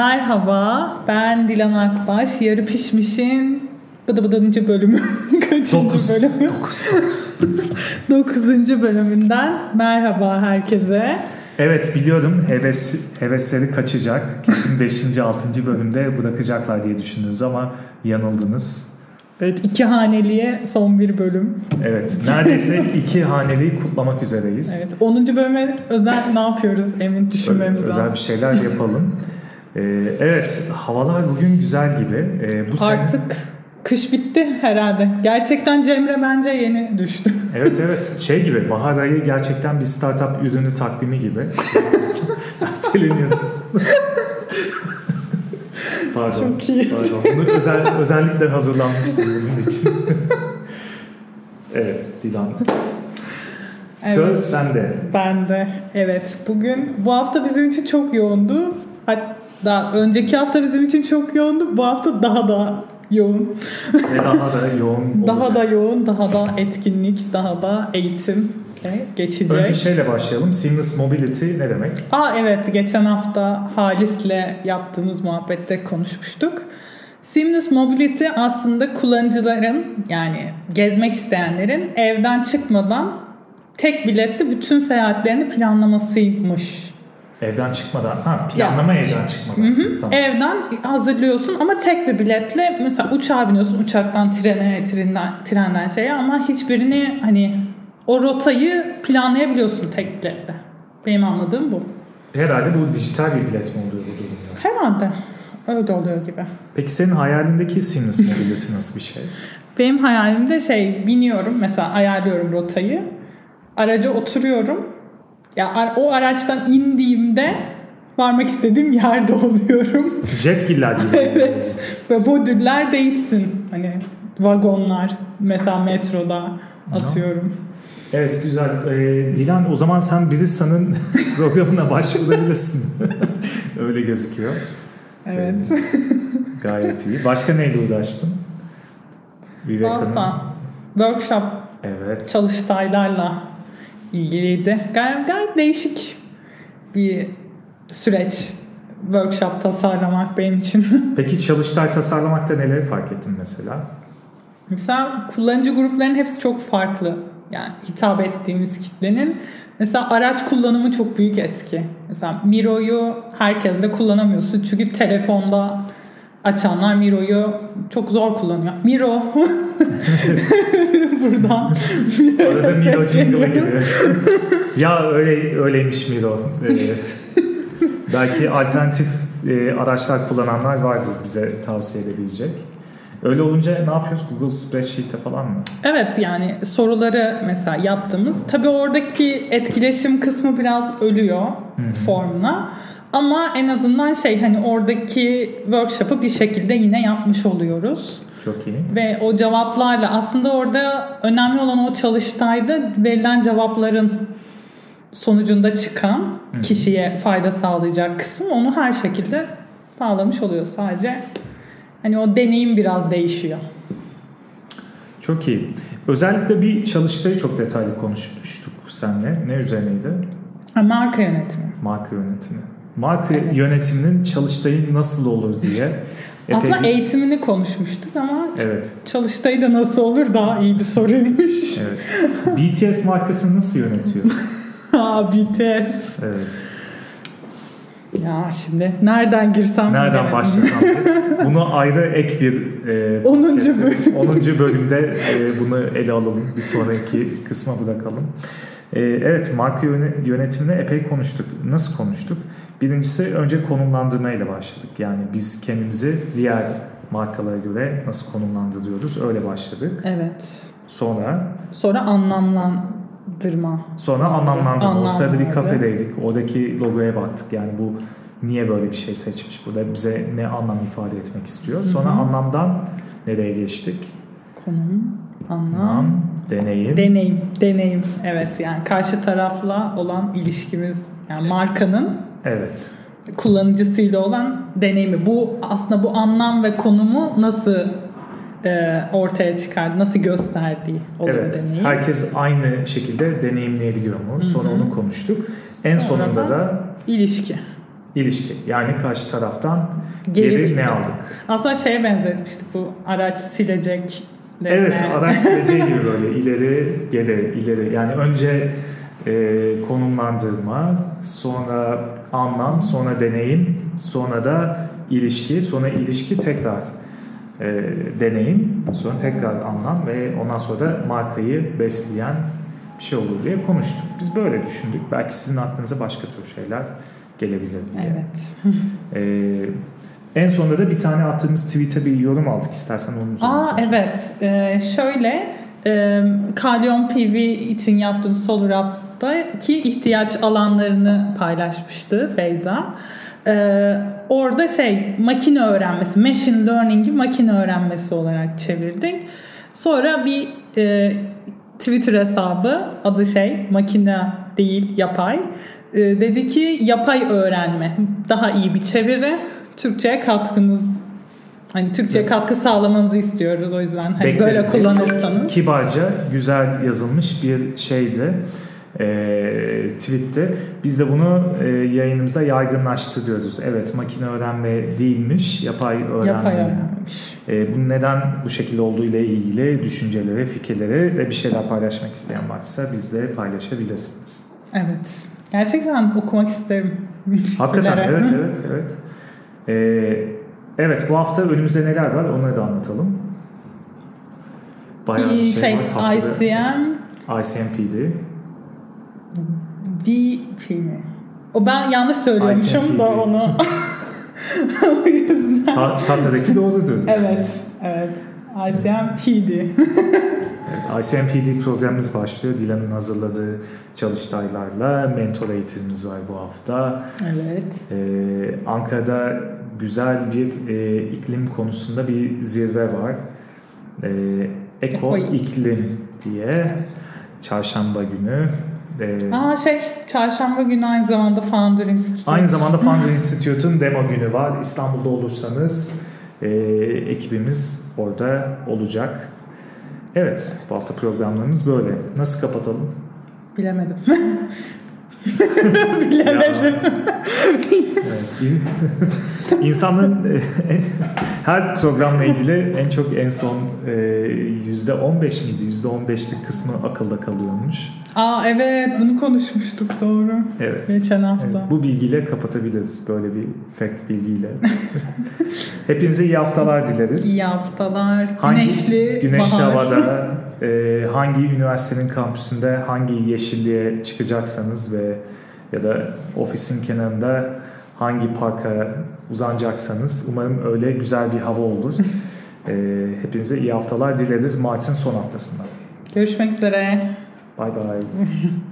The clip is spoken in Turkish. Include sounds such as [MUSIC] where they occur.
Merhaba, ben Dilan Akbaş. Yarı Pişmiş'in bıdı bıdıncı bölümü. [LAUGHS] Kaçıncı Dokuz. bölümü? Dokuz, dokuz. [LAUGHS] Dokuzuncu bölümünden merhaba herkese. Evet biliyorum heves, hevesleri kaçacak. Kesin 5. 6. bölümde bırakacaklar diye düşündünüz ama yanıldınız. Evet, iki haneliye son bir bölüm. Evet neredeyse iki haneliyi kutlamak üzereyiz. Evet, 10. bölüme özel ne yapıyoruz emin düşünmemiz Özel lazım. bir şeyler yapalım. [LAUGHS] Ee, evet havalar bugün güzel gibi. Ee, bu sene- Artık kış bitti herhalde. Gerçekten Cemre bence yeni düştü. [LAUGHS] Evet evet şey gibi bahar ayı gerçekten bir startup ürünü takvimi gibi. [LAUGHS] Erteleniyor. [LAUGHS] Pardon. Çok iyi. Pardon. Bunu özel, özellikle hazırlanmıştım bunun için. evet Dilan. Söz Evet. sende. Ben de evet bugün bu hafta bizim için çok yoğundu. Hatta önceki hafta bizim için çok yoğundu. Bu hafta daha da yoğun. Ve daha da yoğun [LAUGHS] Daha olacak. da yoğun, daha da etkinlik, daha da eğitim geçecek. Önce şeyle başlayalım. Seamless Mobility ne demek? Aa evet geçen hafta Halis'le yaptığımız muhabbette konuşmuştuk. Seamless Mobility aslında kullanıcıların yani gezmek isteyenlerin evden çıkmadan tek biletle bütün seyahatlerini planlamasıymış. Evden çıkmadan. Ha planlama Ya. evden çıkmadan. Tamam. Evden hazırlıyorsun ama tek bir biletle mesela uçağa biniyorsun uçaktan trene, trenden, trenden şeye ama hiçbirini hani o rotayı planlayabiliyorsun tek biletle. Benim anladığım bu. Herhalde bu dijital bir bilet mi oluyor bu durumda? Herhalde öyle oluyor gibi. Peki senin hayalindeki Seamless Mobility nasıl bir şey? Benim hayalimde şey biniyorum mesela ayarlıyorum rotayı. Araca oturuyorum. Ya o araçtan indiğimde varmak istediğim yerde [LAUGHS] oluyorum. Jetgiller gibi. [LAUGHS] evet. Ve modüller değişsin. Hani vagonlar mesela metroda atıyorum. Evet güzel. Ee, Dilan o zaman sen Brisa'nın [LAUGHS] programına başvurabilirsin. Öyle gözüküyor. Evet. Gayet iyi. Başka neyle uğraştın? Viveka'nın. Workshop Evet. çalıştaylarla ilgiliydi. Gayet, gayet değişik bir süreç. Workshop tasarlamak benim için. [LAUGHS] Peki çalıştay tasarlamakta neleri fark ettin mesela? Mesela kullanıcı gruplarının hepsi çok farklı. Yani hitap ettiğimiz kitlenin. Mesela araç kullanımı çok büyük etki. Mesela Miro'yu herkesle kullanamıyorsun. Çünkü telefonda açanlar Miro'yu çok zor kullanıyor. Miro. [LAUGHS] Buradan Arada Miro jingle gibi. [LAUGHS] ya öyle öyleymiş Miro. Ee, belki alternatif e, araçlar kullananlar vardır bize tavsiye edebilecek. Öyle olunca ne yapıyoruz? Google Spreadsheet'te falan mı? Evet yani soruları mesela yaptığımız tabii oradaki etkileşim kısmı biraz ölüyor formla ama en azından şey hani oradaki workshop'ı bir şekilde yine yapmış oluyoruz. Çok iyi. Ve o cevaplarla aslında orada önemli olan o çalıştayda verilen cevapların sonucunda çıkan kişiye fayda sağlayacak kısım onu her şekilde sağlamış oluyor. Sadece hani o deneyim biraz değişiyor. Çok iyi. Özellikle bir çalıştayı çok detaylı konuşmuştuk seninle. Ne üzerineydi? Ha, marka yönetimi. Marka yönetimi. Marka Evet. yönetiminin çalıştayı nasıl olur diye. [LAUGHS] epey Aslında bir- eğitimini konuşmuştuk ama Evet. çalıştayı da nasıl olur daha iyi bir soruymuş. [LAUGHS] Evet. BTS markasını nasıl yönetiyor? [LAUGHS] Aa BTS. Evet. Ya şimdi nereden girsem Nereden başlasam? Bunu ayrı ek bir e, 10. podcast'te- 10. bölümde e, bunu ele alalım. Bir sonraki kısma bırakalım. E, evet marka yöne- yönetimine epey konuştuk. Nasıl konuştuk? Birincisi önce konumlandırmayla başladık. Yani biz kendimizi diğer markalara göre nasıl konumlandırıyoruz? Öyle başladık. Evet. Sonra Sonra anlamlandırma. Sonra anlamlandırma. O sırada bir Anlamlandırma. kafedeydik. Oradaki logoya baktık. Yani bu niye böyle bir şey seçmiş? Burada bize ne anlam ifade etmek istiyor? Sonra Hı hı. anlamdan nereye geçtik? Konum, anlam, Anlam, deneyim. deneyim. Deneyim. Evet yani karşı tarafla olan ilişkimiz yani markanın evet. kullanıcısıyla olan deneyimi. Bu aslında bu anlam ve konumu nasıl e, ortaya çıkardı, nasıl gösterdiği oluyor Evet. deneyim. Herkes aynı şekilde deneyimleyebiliyor mu? Sonra Hı hı. onu konuştuk. En Sonra sonunda da- İlişki. ilişki. Yani karşı taraftan geri, geri ne aldık? Aslında şeye benzetmiştik bu araç silecek. Evet araç [LAUGHS] sileceği gibi böyle ileri geri ileri yani önce e, konumlandırma sonra anlam sonra deneyim sonra da ilişki sonra ilişki tekrar e, deneyim sonra tekrar anlam ve ondan sonra da markayı besleyen bir şey olur diye konuştuk. Biz böyle düşündük. Belki sizin aklınıza başka tür şeyler gelebilir diye. Evet. ee, en sonunda da bir tane attığımız tweet'e bir yorum aldık istersen onun üzerine. Aa evet. Ee, şöyle e, Kalyon PV için yaptığım Solar Up'taki ihtiyaç alanlarını paylaşmıştı Beyza. Ee, orada şey makine öğrenmesi, machine learning'i makine öğrenmesi olarak çevirdik. Sonra bir e, Twitter hesabı adı şey makine değil yapay. E, dedi ki yapay öğrenme daha iyi bir çeviri. Türkçe'ye katkınız Hani Türkçe katkı sağlamanızı istiyoruz o yüzden hani böyle kullanırsanız. Kibarca güzel yazılmış bir şeydi e, tweette. Biz de bunu e, yayınımızda yaygınlaştırıyoruz. Evet makine öğrenme değilmiş, yapay öğrenme. Yapay öğrenmiş. E, bunun neden bu şekilde olduğu ile ilgili düşünceleri, fikirleri ve bir şeyler paylaşmak isteyen varsa bizle paylaşabilirsiniz. Evet. Gerçekten okumak isterim. Hakikaten evet evet evet. Ee, evet bu hafta önümüzde neler var onları da anlatalım. Bayağı şey, şey var. ICM. ICMPD. DP mi? O ben yanlış söylüyormuşum da onu. [LAUGHS] o yüzden. Ta, Tahtadaki doğrudur. Evet, evet. ICMPD. evet, ICMPD programımız başlıyor. Dilan'ın hazırladığı çalıştaylarla mentor eğitimimiz var bu hafta. Evet. Ee, Ankara'da güzel bir e, iklim konusunda bir zirve var. Ee, Eko, Eko iklim diye evet. çarşamba günü ee, Aa şey çarşamba günü aynı zamanda Founder Institute. Aynı zamanda Founder Institute'un demo günü var. İstanbul'da olursanız e, ekibimiz orada olacak. Evet bu hafta programlarımız böyle. Nasıl kapatalım? Bilemedim. [LAUGHS] Bilemedim. [LAUGHS] İnsanın e, her programla ilgili en çok en son e, yüzde 15 miydi? %15'lik kısmı akılda kalıyormuş. Aa evet bunu konuşmuştuk doğru. Evet. Geçen hafta. Evet, bu bilgiyle kapatabiliriz böyle bir fact bilgiyle. [LAUGHS] Hepinize iyi haftalar dileriz. İyi haftalar. Hangi, güneşli, güneşli havada [LAUGHS] e, hangi üniversitenin kampüsünde hangi yeşilliğe çıkacaksanız ve ya da ofisin kenarında hangi parka uzanacaksanız umarım öyle güzel bir hava olur. [LAUGHS] e, hepinize iyi haftalar dileriz Mart'ın son haftasında. Görüşmek üzere. Bye bye. [LAUGHS]